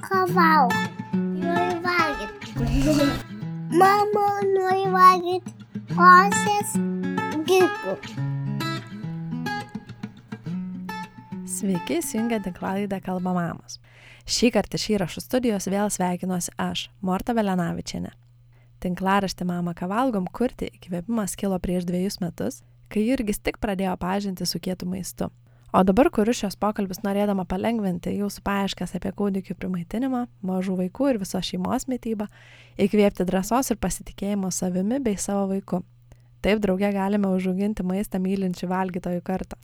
ką valgo. Nori valgyti. Mama nori valgyti klasės gigų. Sveiki, įsijungę tinklalaidą Kalba Mamos. Šį kartą iš įrašų studijos vėl sveikinuosi aš, Morta Velenavičiane. Tinklaraštį Mama Kavalgom kurti įkvėpimas kilo prieš dviejus metus, kai Jurgis tik pradėjo pažinti su kietu maistu. O dabar kuriu šios pokalbis norėdama palengventi jūsų paaiškas apie kūdikių primaitinimą, mažų vaikų ir visos šeimos mytybą, įkvėpti drąsos ir pasitikėjimo savimi bei savo vaiku. Taip drauge galime užauginti maistą mylinčių valgytojų kartą.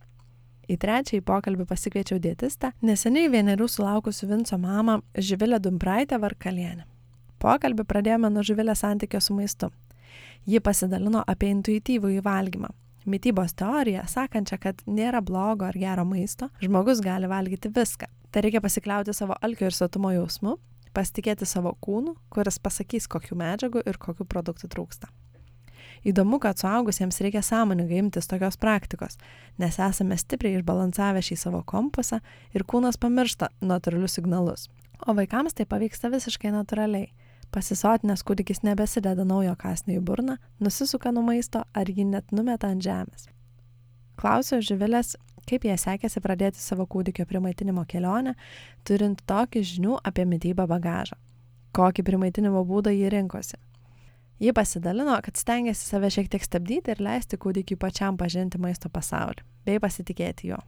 Į trečiąjį pokalbį pasikviečiau dietistą, neseniai vienerių sulaukusių Vinco mamą Živilę Dumbraitę Varkalienę. Pokalbį pradėjome nuo Živilės santykio su maistu. Ji pasidalino apie intuityvų įvalgymą. Mytybos teorija, sakančia, kad nėra blogo ar gero maisto, žmogus gali valgyti viską. Tai reikia pasikliauti savo alkio ir sotumo jausmu, pasitikėti savo kūnu, kuris pasakys, kokių medžiagų ir kokių produktų trūksta. Įdomu, kad suaugusiems reikia sąmoningai imtis tokios praktikos, nes esame stipriai išbalansavę šį savo kompasą ir kūnas pamiršta natūralius signalus. O vaikams tai pavyksta visiškai natūraliai. Pasisotinęs kūdikis nebesideda naujo kasnio į burną, nusisuka nuo maisto ar jį net numeta ant žemės. Klausiau Živilės, kaip jie sekėsi pradėti savo kūdikio primaitinimo kelionę, turint tokį žinių apie mytybą bagažą. Kokį primaitinimo būdą jį rinkosi. Ji pasidalino, kad stengiasi save šiek tiek stabdyti ir leisti kūdikiai pačiam pažinti maisto pasaulį, bei pasitikėti juo.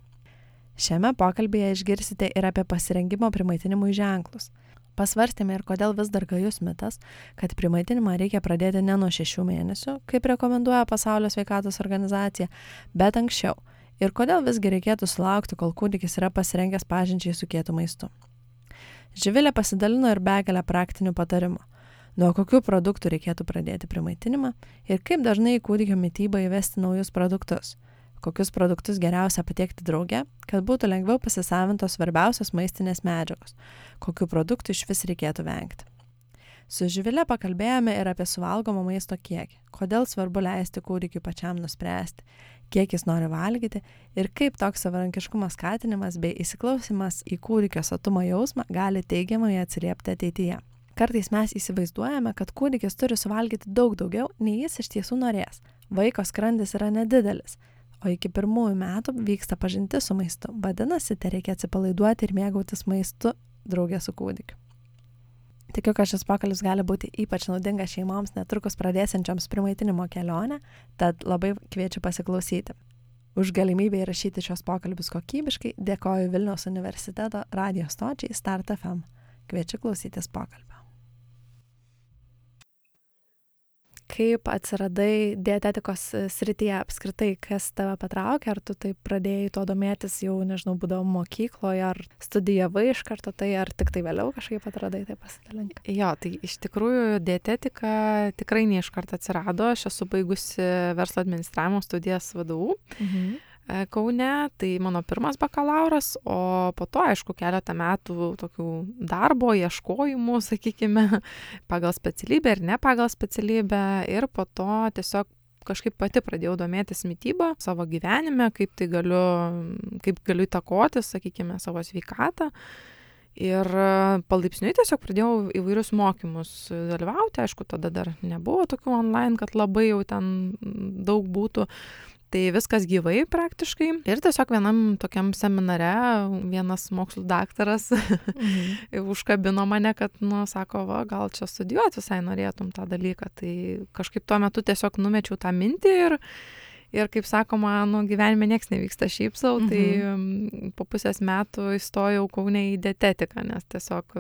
Šiame pokalbėje išgirsite ir apie pasirengimo primaitinimui ženklus. Pasvarstėme ir kodėl vis dar gajus mitas, kad primaitinimą reikia pradėti ne nuo šešių mėnesių, kaip rekomenduoja Pasaulio sveikatos organizacija, bet anksčiau. Ir kodėl visgi reikėtų sulaukti, kol kūdikis yra pasirengęs pažinčiai su kietu maistu. Živilė pasidalino ir begalę praktinių patarimų nuo kokių produktų reikėtų pradėti primaitinimą ir kaip dažnai į kūdikio mytybą įvesti naujus produktus, kokius produktus geriausia patiekti drauge, kad būtų lengviau pasisavintos svarbiausios maistinės medžiagos, kokių produktų iš vis reikėtų vengti. Su živile pakalbėjome ir apie suvalgomą maisto kiekį, kodėl svarbu leisti kūdikiui pačiam nuspręsti, kiek jis nori valgyti ir kaip toks savarankiškumo skatinimas bei įsiklausimas į kūdikio sotumo jausmą gali teigiamai atsiliepti ateityje. Kartais mes įsivaizduojame, kad kūdikis turi suvalgyti daug daugiau, nei jis iš tiesų norės. Vaiko skrandis yra nedidelis, o iki pirmųjų metų vyksta pažinti su maistu. Vadinasi, tai reikia atsipalaiduoti ir mėgautis maistu draugė su kūdikiu. Tikiu, kad šis pokalbis gali būti ypač naudingas šeimoms netrukus pradėsiančioms primaitinimo kelionę, tad labai kviečiu pasiklausyti. Už galimybę įrašyti šios pokalbius kokybiškai dėkoju Vilniaus universiteto radio stočiai Start FM. Kviečiu klausytis pokalbį. Kaip atsiradai dietetikos srityje apskritai, kas tave patraukė, ar tu taip pradėjai to domėtis jau, nežinau, būdavo mokykloje, ar studijavai iš karto tai, ar tik tai vėliau kažkaip atradai, tai pasidalink. Jo, tai iš tikrųjų dietetika tikrai ne iš karto atsirado, aš esu baigusi verslo administravimo studijas vadovų. E, Kaune, tai mano pirmas bakalauras, o po to, aišku, keletą metų tokių darbo, ieškojimų, sakykime, pagal specialybę ir ne pagal specialybę. Ir po to tiesiog kažkaip pati pradėjau domėtis mytybą savo gyvenime, kaip tai galiu, kaip galiu įtakoti, sakykime, savo sveikatą. Ir palaipsniui tiesiog pradėjau įvairius mokymus dalyvauti, aišku, tada dar nebuvo tokių online, kad labai jau ten daug būtų, tai viskas gyvai praktiškai ir tiesiog vienam tokiam seminare vienas mokslų daktaras mhm. užkabino mane, kad, nu, sako, va, gal čia studijuoti visai norėtum tą dalyką. Tai kažkaip tuo metu tiesiog numečiau tą mintį ir, ir kaip sakoma, nu, gyvenime nieks nevyksta savo, tai, mhm. tai po pusės metų įstojau Kaune į dietetiką, nes tiesiog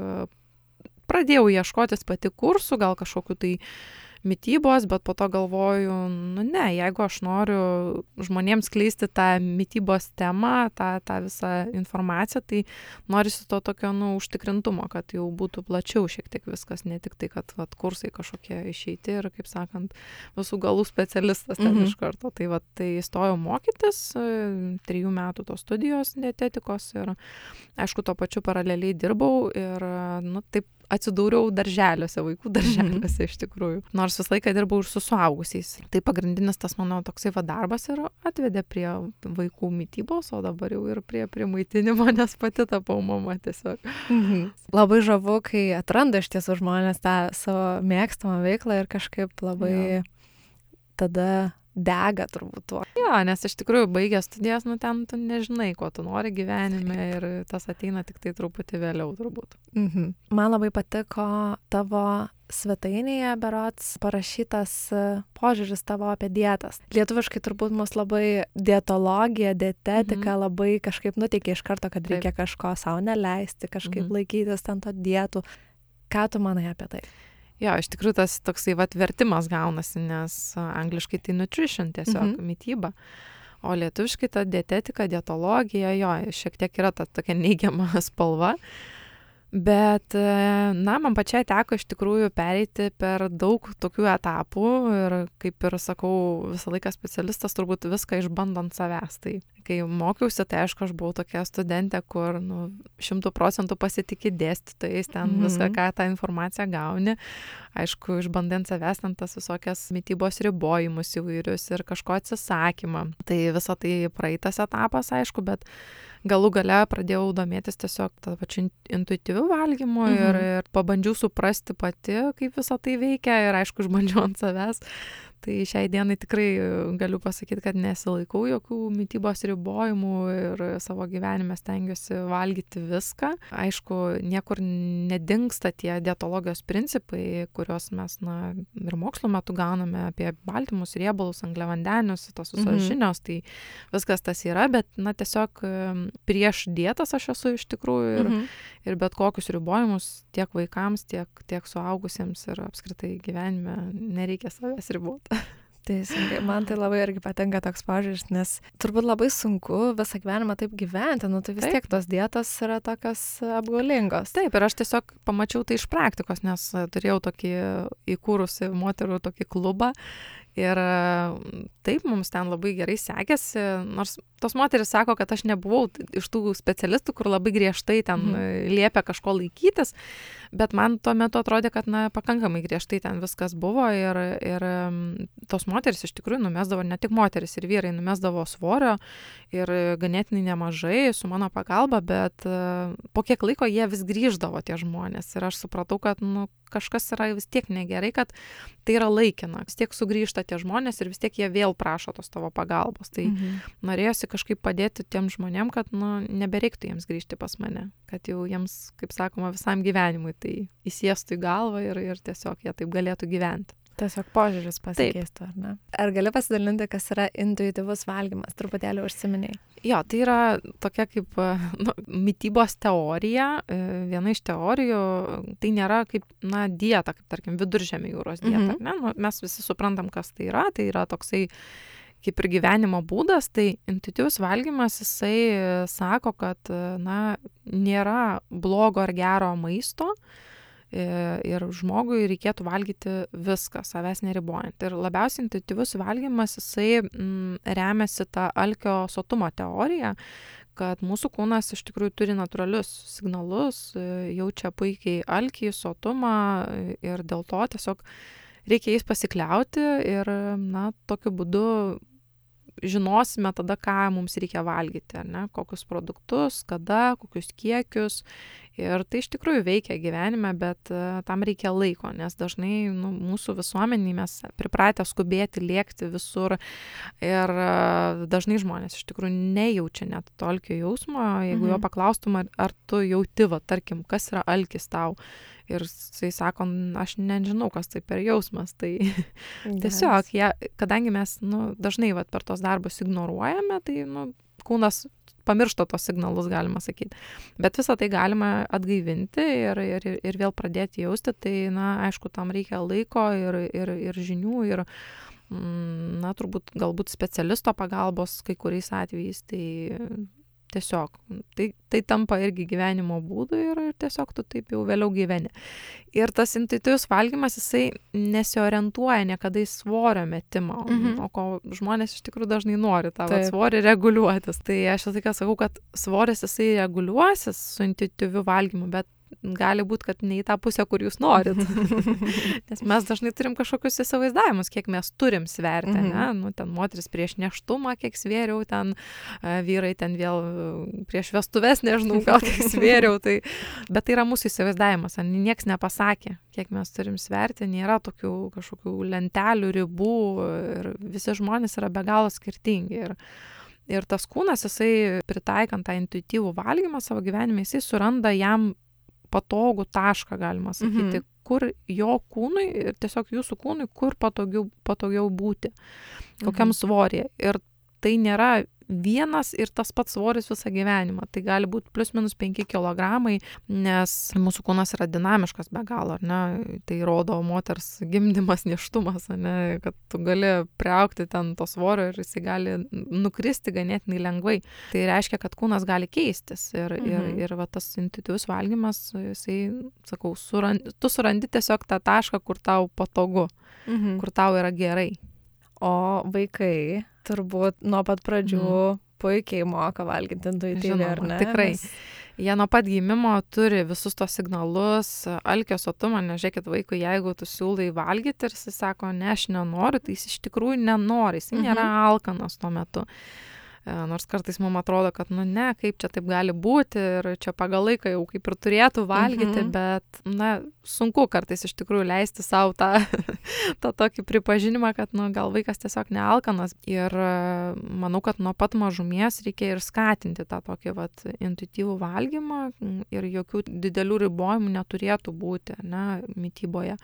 pradėjau ieškotis pati kursų, gal kažkokiu tai uh, mitybos, bet po to galvoju, nu ne, jeigu aš noriu žmonėms kleisti tą mitybos temą, tą, tą visą informaciją, tai norisi to tokio, nu, užtikrintumo, kad jau būtų plačiau šiek tiek viskas, ne tik tai, kad vat, kursai kažkokie išeiti ir, kaip sakant, visų galų specialistas ten -hmm. iš karto. Tai, vat, tai įstojau mokytis, trijų metų tos studijos dietetikos ir, aišku, tuo pačiu paraleliai dirbau ir, nu, taip atsidūriau darželiuose, vaikų darželiuose iš tikrųjų. Nors visą laiką dirbau ir su suaugusiais. Tai pagrindinis tas mano toksai va darbas ir atvedė prie vaikų mytybos, o dabar jau ir prie, prie maitinimo, nes pati tapau mama tiesiog. Mhm. Labai žavu, kai atranda iš tiesų žmonės tą savo mėgstamą veiklą ir kažkaip labai ja. tada dega turbūt tuo. Jo, nes iš tikrųjų baigęs studijas, nu ten tu nežinai, ko tu nori gyvenime ir tas ateina tik tai truputį vėliau turbūt. Mhm. Man labai patiko tavo svetainėje berots parašytas e, požiūris tavo apie dietas. Lietuviškai turbūt mus labai dietologija, dietetika mhm. labai kažkaip nuteikia iš karto, kad reikia Taip. kažko savo neleisti, kažkaip mhm. laikytis ten to dietų. Ką tu manai apie tai? Jo, iš tikrųjų tas toksai vat vertimas gaunasi, nes angliškai tai nutrition tiesiog, -hmm. mytyba. O lietuviškai ta dietetika, dietologija, jo, šiek tiek yra ta tokia neigiama spalva. Bet, e, na, man pačiai teko iš tikrųjų pereiti per daug tokių etapų ir, kaip ir sakau, visą laiką specialistas turbūt viską išbando ant savęs. Tai kai mokiausi, tai aišku, aš buvau tokia studentė, kur, nu, šimtų procentų pasitikė dėstytojais, ten -hmm. viską, ką tą informaciją gauni. Aišku, išbandant savęs ten tas visokias mytybos ribojimus įvairius ir kažko atsisakymą. Tai visą tai praeitas etapas, aišku, bet galų gale pradėjau domėtis tiesiog tą pačiu intuityviu valgymu mhm. ir, ir pabandžiau suprasti pati, kaip visa tai veikia ir aišku, išbandžiau ant savęs. Tai šiai dienai tikrai galiu pasakyti, kad nesilaikau jokių mytybos ribojimų ir savo gyvenime stengiuosi valgyti viską. Aišku, niekur nedingsta tie dietologijos principai, kuriuos mes na, ir mokslo metu gauname apie baltymus, riebalus, angliavandenius, tos visos mhm. žinios, tai viskas tas yra, bet na, tiesiog prieš dietas aš esu iš tikrųjų ir, mhm. Ir bet kokius ribojimus tiek vaikams, tiek, tiek suaugusiems ir apskritai gyvenime nereikia savęs riboti. Teisingai, man tai labai irgi patinka toks požiūris, nes turbūt labai sunku visą gyvenimą taip gyventi, nu tai vis taip. tiek tos dietos yra tokios apgaulingos. Taip, ir aš tiesiog pamačiau tai iš praktikos, nes turėjau tokį įkūrusi moterų tokį klubą Ir taip, mums ten labai gerai sekėsi, nors tos moteris sako, kad aš nebuvau iš tų specialistų, kur labai griežtai ten mhm. liepia kažko laikytis, bet man tuo metu atrodė, kad, na, pakankamai griežtai ten viskas buvo ir, ir tos moteris iš tikrųjų numesdavo, ne tik moteris ir vyrai, numesdavo svorio ir ganėtinai nemažai su mano pagalba, bet po kiek laiko jie vis grįždavo tie žmonės ir aš supratau, kad, nu, kažkas yra vis tiek negerai, kad tai yra laikina, vis tiek sugrįžta tie žmonės ir vis tiek jie vėl prašo tos tavo pagalbos. Tai mhm. norėjosi kažkaip padėti tiem žmonėm, kad nu, nebereiktų jiems grįžti pas mane, kad jau jiems, kaip sakoma, visam gyvenimui tai įsiestų į galvą ir, ir tiesiog jie taip galėtų gyventi. Tiesiog požiūris pasikeistų, ar ne? Ar gali pasidalinti, kas yra intuityvus valgymas? Truputėlį užsiminiai. Jo, tai yra tokia kaip nu, mytybos teorija. E, viena iš teorijų, tai nėra kaip, na, dieta, kaip tarkim viduržėmė jūros dieta. Mhm. Ne? Nu, mes visi suprantam, kas tai yra. Tai yra toksai kaip ir gyvenimo būdas, tai intuityvus valgymas, jisai sako, kad, na, nėra blogo ar gero maisto, E, ir žmogui reikėtų valgyti viską, savęs neribojant. Ir labiausiai intuityvus valgymas, jisai mm, remiasi tą alkio sotumo teoriją, kad mūsų kūnas iš tikrųjų turi natūralius signalus, e, jaučia puikiai alkį, sotumą ir dėl to tiesiog reikia jais pasikliauti ir, na, tokiu būdu žinosime tada, ką mums reikia valgyti, ne, kokius produktus, kada, kokius kiekius Ir tai iš tikrųjų veikia gyvenime, bet uh, tam reikia laiko, nes dažnai nu, mūsų visuomeniai mes pripratę skubėti, lėkti visur ir uh, dažnai žmonės iš tikrųjų nejaučia net tolkio jausmo, jeigu mhm. jo paklaustum, ar, ar tu jauti, va, tarkim, kas yra alkis tau. Ir jisai sako, aš nežinau, kas tai per jausmas. Tai tiesiog, ja, kadangi mes nu, dažnai va, per tos darbus ignoruojame, tai nu, kūnas pamiršta tos signalus, galima sakyti. Bet visą tai galima atgaivinti ir, ir, ir vėl pradėti jausti, tai, na, aišku, tam reikia laiko ir, ir, ir žinių ir, mm, na, turbūt galbūt specialisto pagalbos kai kuriais atvejais, tai tiesiog tai tai tampa irgi gyvenimo būdu ir ir tiesiog tu taip jau vėliau gyveni. Ir tas intuityvus valgymas jisai nesiorientuoja niekada į svorio metimą mhm. o ko žmonės iš tikrųjų dažnai nori tą vat svorį reguliuotis. Tai aš visą laiką sakau kad svoris jisai reguliuosis su intuityviu valgymu bet gali būti, kad ne į tą pusę, kur jūs norit. Nes mes dažnai turim kažkokius įsivaizdavimus, kiek mes turim sverti, mhm. ne? Nu, ten moteris prieš neštumą, kiek svėriau, ten vyrai ten vėl prieš vestuves, nežinau, gal kiek svėriau. Tai, bet tai yra mūsų įsivaizdavimas, niekas nepasakė, kiek mes turim sverti, nėra tokių kažkokių lentelių, ribų ir visi žmonės yra be galo skirtingi. Ir, Ir tas kūnas, jisai pritaikant tą intuityvų valgymą savo gyvenime, jisai suranda jam patogų tašką, galima sakyti, mhm. kur jo kūnui ir tiesiog jūsų kūnui, kur patogiau, patogiau būti, kokiam mhm. svorėje. Ir tai nėra vienas ir tas pats svoris visą gyvenimą. Tai gali būti plus minus 5 kg, nes mūsų kūnas yra dinamiškas be galo, ar ne? Tai rodo moters gimdymas, neštumas, ne? kad tu gali priaukti ten to svorio ir jisai gali nukristi ganėtinai lengvai. Tai reiškia, kad kūnas gali keistis ir, mhm. ir, ir va, tas intuityvus valgymas, jisai, sakau, surandi, tu surandi tiesiog tą tašką, kur tau patogu, mhm. kur tau yra gerai. O vaikai turbūt nuo pat pradžių mm. puikiai moka valgyti intuityviai, ar ne? Tikrai. Nes... Jie nuo pat gimimo turi visus tos signalus, alkio sotumą, nežiūrėkit vaikui, jeigu tu siūlai valgyti ir jis sako, ne, aš nenoriu, tai jis iš tikrųjų nenori, jis mm -hmm. nėra alkanas tuo metu. E, nors kartais mums atrodo, kad, nu ne, kaip čia taip gali būti ir čia pagal laiką jau kaip ir turėtų valgyti, mhm. bet, na, sunku kartais iš tikrųjų leisti savo tą, tą tokį pripažinimą, kad, nu, gal vaikas tiesiog nealkanas. Ir e, manau, kad nuo pat mažumės reikia ir skatinti tą tokį, vat, intuityvų valgymą ir jokių didelių ribojimų neturėtų būti, ne, mytyboje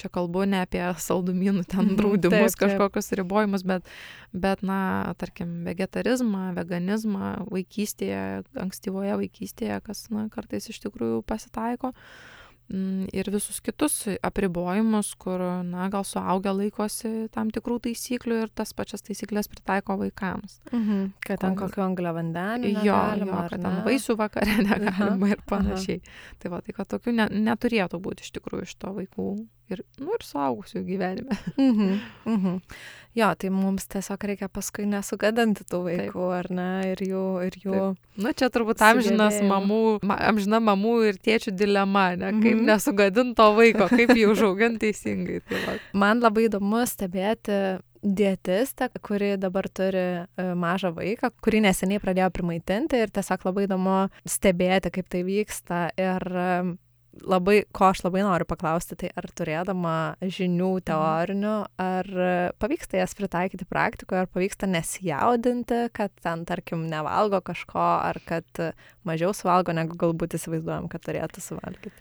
čia kalbu ne apie saldumynų ten mhm, draudimus, kažkokius ribojimus, bet, bet, na, tarkim, vegetarizmą, veganizmą vaikystėje, ankstyvoje vaikystėje, kas, na, kartais iš tikrųjų pasitaiko. Mm, ir visus kitus apribojimus, kur, na, gal suaugę laikosi tam tikrų taisyklių ir tas pačias taisyklės pritaiko vaikams. Mhm. Kad ten kokio anglio vandenį. Jo, jo, kad ten vaisių vakare negalima ir panašiai. Aha. Tai va, tai kad tokių ne, neturėtų būti iš tikrųjų iš to vaikų ir, nu, ir suaugusių gyvenime. Mhm. Mhm. Jo, tai mums tiesiog reikia paskui nesugadinti tų vaikų, Taip. ar ne, ir jų... Ir jų Taip. Na, čia turbūt amžinas mamų, ma, amžina mamų ir tėčių dilema, ne, kaip mm -hmm. nesugadinti to vaiko, kaip jį užauginti teisingai. Tai va. Man labai įdomu stebėti dietistę, kuri dabar turi e, mažą vaiką, kurį neseniai pradėjo primaitinti ir tiesiog labai įdomu stebėti, kaip tai vyksta. Ir labai, ko aš labai noriu paklausti, tai ar turėdama žinių mhm. teorinių, ar pavyksta jas pritaikyti praktikoje, ar pavyksta nesijaudinti, kad ten, tarkim, nevalgo kažko, ar kad mažiau suvalgo, negu galbūt įsivaizduojam, kad turėtų suvalgyti.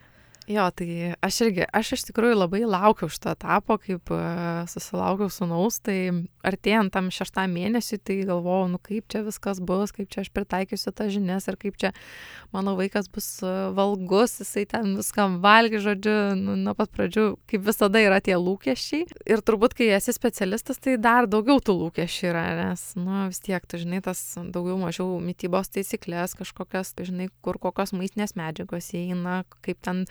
Jo, tai aš irgi, aš iš tikrųjų labai laukiau šito etapo, kaip uh, susilaukiau sunaus, tai artėjant tam šeštam mėnesiui, tai galvojau, nu kaip čia viskas bus, kaip čia aš pritaikysiu tą žinias ir kaip čia mano vaikas bus uh, valgus, jisai ten viskam valgy, žodžiu, nu, nuo pat pradžių, kaip visada yra tie lūkesčiai. Ir turbūt, kai esi specialistas, tai dar daugiau tų lūkesčių yra, nes, nu, vis tiek, tu žinai, tas daugiau mažiau mytybos taisyklės, kažkokias, žinai, kur kokios maistinės medžiagos įeina, kaip ten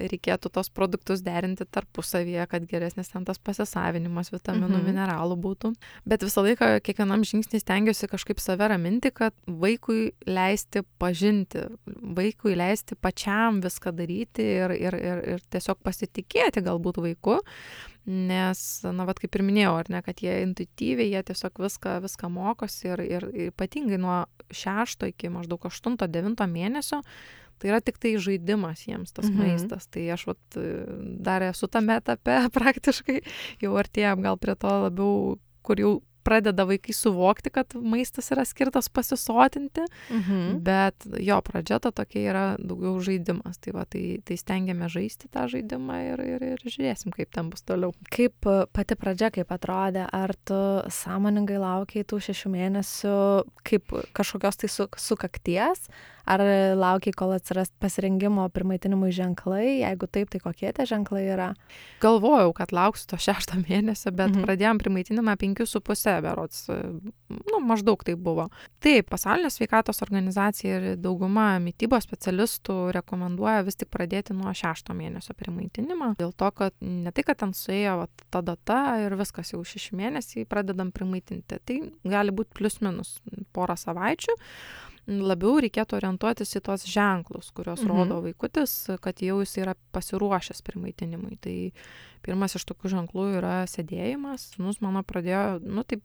reikėtų tos produktus derinti tarpusavyje, kad geresnis ten tas pasisavinimas vitaminų, mhm. mineralų būtų. Bet visą laiką kiekvienam žingsnį stengiuosi kažkaip save raminti, kad vaikui leisti pažinti, vaikui leisti pačiam viską daryti ir, ir, ir, ir tiesiog pasitikėti galbūt vaiku. Nes, na, vad kaip ir minėjau, ar ne, kad jie intuityviai, jie tiesiog viską, viską mokosi ir, ir ypatingai nuo šešto iki maždaug aštunto, devinto mėnesio Tai yra tik tai žaidimas jiems tas mhm. maistas. Tai aš vat, dar esu tame etape praktiškai, jau artėjom gal prie to labiau, kur jau pradeda vaikai suvokti, kad maistas yra skirtas pasisotinti, mhm. bet jo pradžia ta tokia yra daugiau žaidimas. Tai, va, tai, tai stengiame žaisti tą žaidimą ir, ir, ir žiūrėsim, kaip ten bus toliau. Kaip e, pati pradžia, kaip atrodė, ar tu sąmoningai laukiai tų šešių mėnesių kaip kažkokios tai su, sukakties, ar laukiai, kol atsiras pasirengimo primaitinimui ženklai, jeigu taip, tai kokie tie ženklai yra? Galvojau, kad lauksiu to šešto mėnesio, bet mhm. pradėjom primaitinimą penkių su pusę penkiose berods, nu, maždaug tai buvo. Taip, pasaulinė sveikatos organizacija ir dauguma mytybos specialistų rekomenduoja vis tik pradėti nuo šešto mėnesio primaitinimą. Dėl to, kad ne tai, kad ten suėjo va, ta data ir viskas jau šeši mėnesiai pradedam primaitinti. Tai gali būti plius minus porą savaičių labiau reikėtų orientuotis į tuos ženklus, kuriuos mhm. rodo vaikutis, kad jau jis yra pasiruošęs primaitinimui. Tai pirmas iš tokių ženklų yra sėdėjimas. Nus mano pradėjo, nu taip,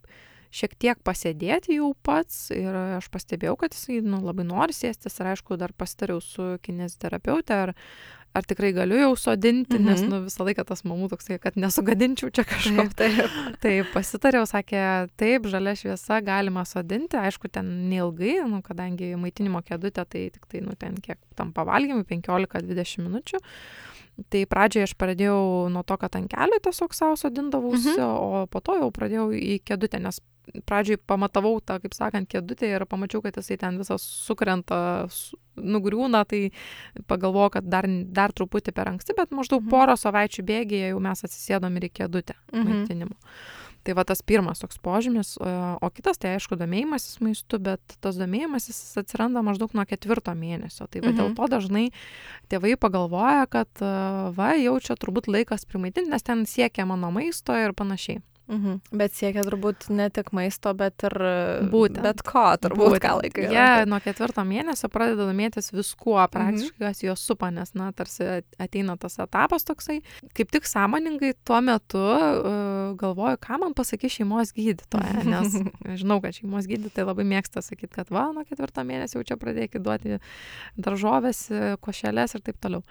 šiek tiek pasėdėti jau pats ir aš pastebėjau, kad jisai nu, labai nori sėstis ir aišku, dar pasitariau su kineziterapeutė, ar, ar tikrai galiu jau sodinti, -hmm. nes mhm. nu, visą laiką tas mamų toksai, kad nesugadinčiau čia kažko. Taip, taip. tai pasitariau, sakė, taip, žalia šviesa galima sodinti, aišku, ten neilgai, nu, kadangi maitinimo kėdutė, tai tik tai, nu, ten kiek tam pavalgymui, 15-20 minučių. Tai pradžioje aš pradėjau nuo to, kad ant kelių tiesiog savo sodindavausi, mhm. o po to jau pradėjau į kėdutę, nes pradžioj pamatavau tą, kaip sakant, kėdutę ir pamačiau, kad jisai ten visas sukrenta, nugriūna, tai pagalvojau, kad dar, dar truputį per anksti, bet maždaug mhm. porą savaičių bėgėje jau mes atsisėdom ir į kėdutę mhm. maitinimo. Tai va tas pirmas toks požymis, o kitas tai aišku domėjimasis maistu, bet tas domėjimasis atsiranda maždaug nuo ketvirto mėnesio. Tai va mhm. dėl to dažnai tėvai pagalvoja, kad va jau čia turbūt laikas primaitinti, nes ten siekia mano maisto ir panašiai. Mhm. Bet siekia turbūt ne tik maisto, bet ir Būtent. bet ko, turbūt Būtent. ką laikai. Jie yeah, nuo ketvirto mėnesio pradeda domėtis viskuo, mhm. praktiškai, mhm. kas juos supa, nes, na, tarsi ateina tas etapas toksai. Kaip tik sąmoningai tuo metu uh, galvoju, ką man pasakys šeimos gydytoja, nes žinau, kad šeimos gydytojai labai mėgsta sakyti, kad va, nuo ketvirto mėnesio jau čia pradėkit duoti daržovės, košelės ir taip toliau.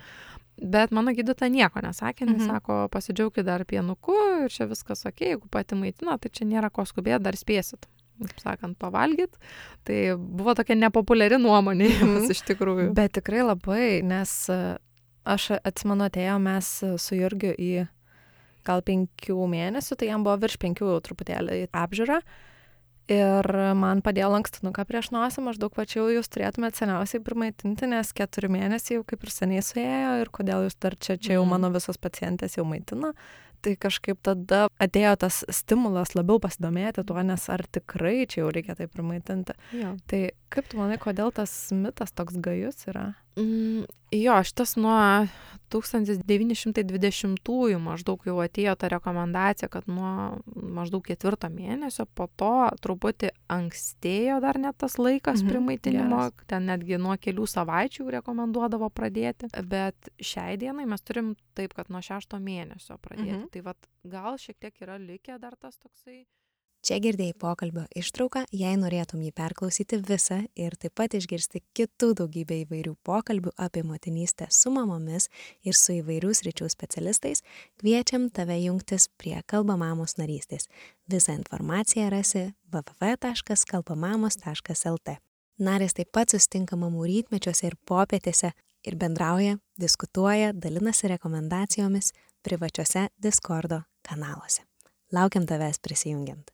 Bet mano gydytoja nieko nesakė, nes mhm. sako, pasidžiaugkit dar pienuku ir čia viskas ok, jeigu pati maitina, tai čia nėra ko skubėti, dar spėsit, kaip sakant, pavalgyt. Tai buvo tokia nepopuliari nuomonė mhm. iš tikrųjų. Bet tikrai labai, nes e, aš atsimenu, atėjau mes su Jurgiu į gal penkių mėnesių, tai jam buvo virš penkių truputėlį apžiūra. Ir man padėjo lankstinuką prieš nosį, maždaug pačiau jūs turėtumėte seniausiai primaitinti, nes keturi mėnesiai jau kaip ir seniai suėjo ir kodėl jūs dar čia, čia jau mhm. mano visos pacientės jau maitina. Tai kažkaip tada atėjo tas stimulas labiau pasidomėti tuo, nes ar tikrai čia jau reikia taip primaitinti. Jo. Tai kaip tu manai, kodėl tas mitas toks gajus yra? Mm, jo, šitas nuo 1920-ųjų maždaug jau atėjo ta rekomendacija, kad nuo maždaug ketvirto mėnesio po to truputį ankstėjo dar net tas laikas mhm, primaitinimo, yes. ten netgi nuo kelių savaičių rekomenduodavo pradėti, bet šiai dienai mes turim taip, kad nuo šešto mėnesio pradėti. Mhm. Tai vad gal šiek tiek yra likę dar tas toksai Čia girdėjai pokalbio ištrauką, jei norėtum jį perklausyti visą ir taip pat išgirsti kitų daugybę įvairių pokalbių apie motinystę su mamomis ir su įvairių sričių specialistais, kviečiam tave jungtis prie Kalbamamos narystės. Visą informaciją rasi www.kalbamamos.lt. Narės taip pat sustinka mamų rytmečiuose ir popietėse ir bendrauja, diskutuoja, dalinasi rekomendacijomis privačiose Discordo kanaluose. Laukiam tavęs prisijungiant.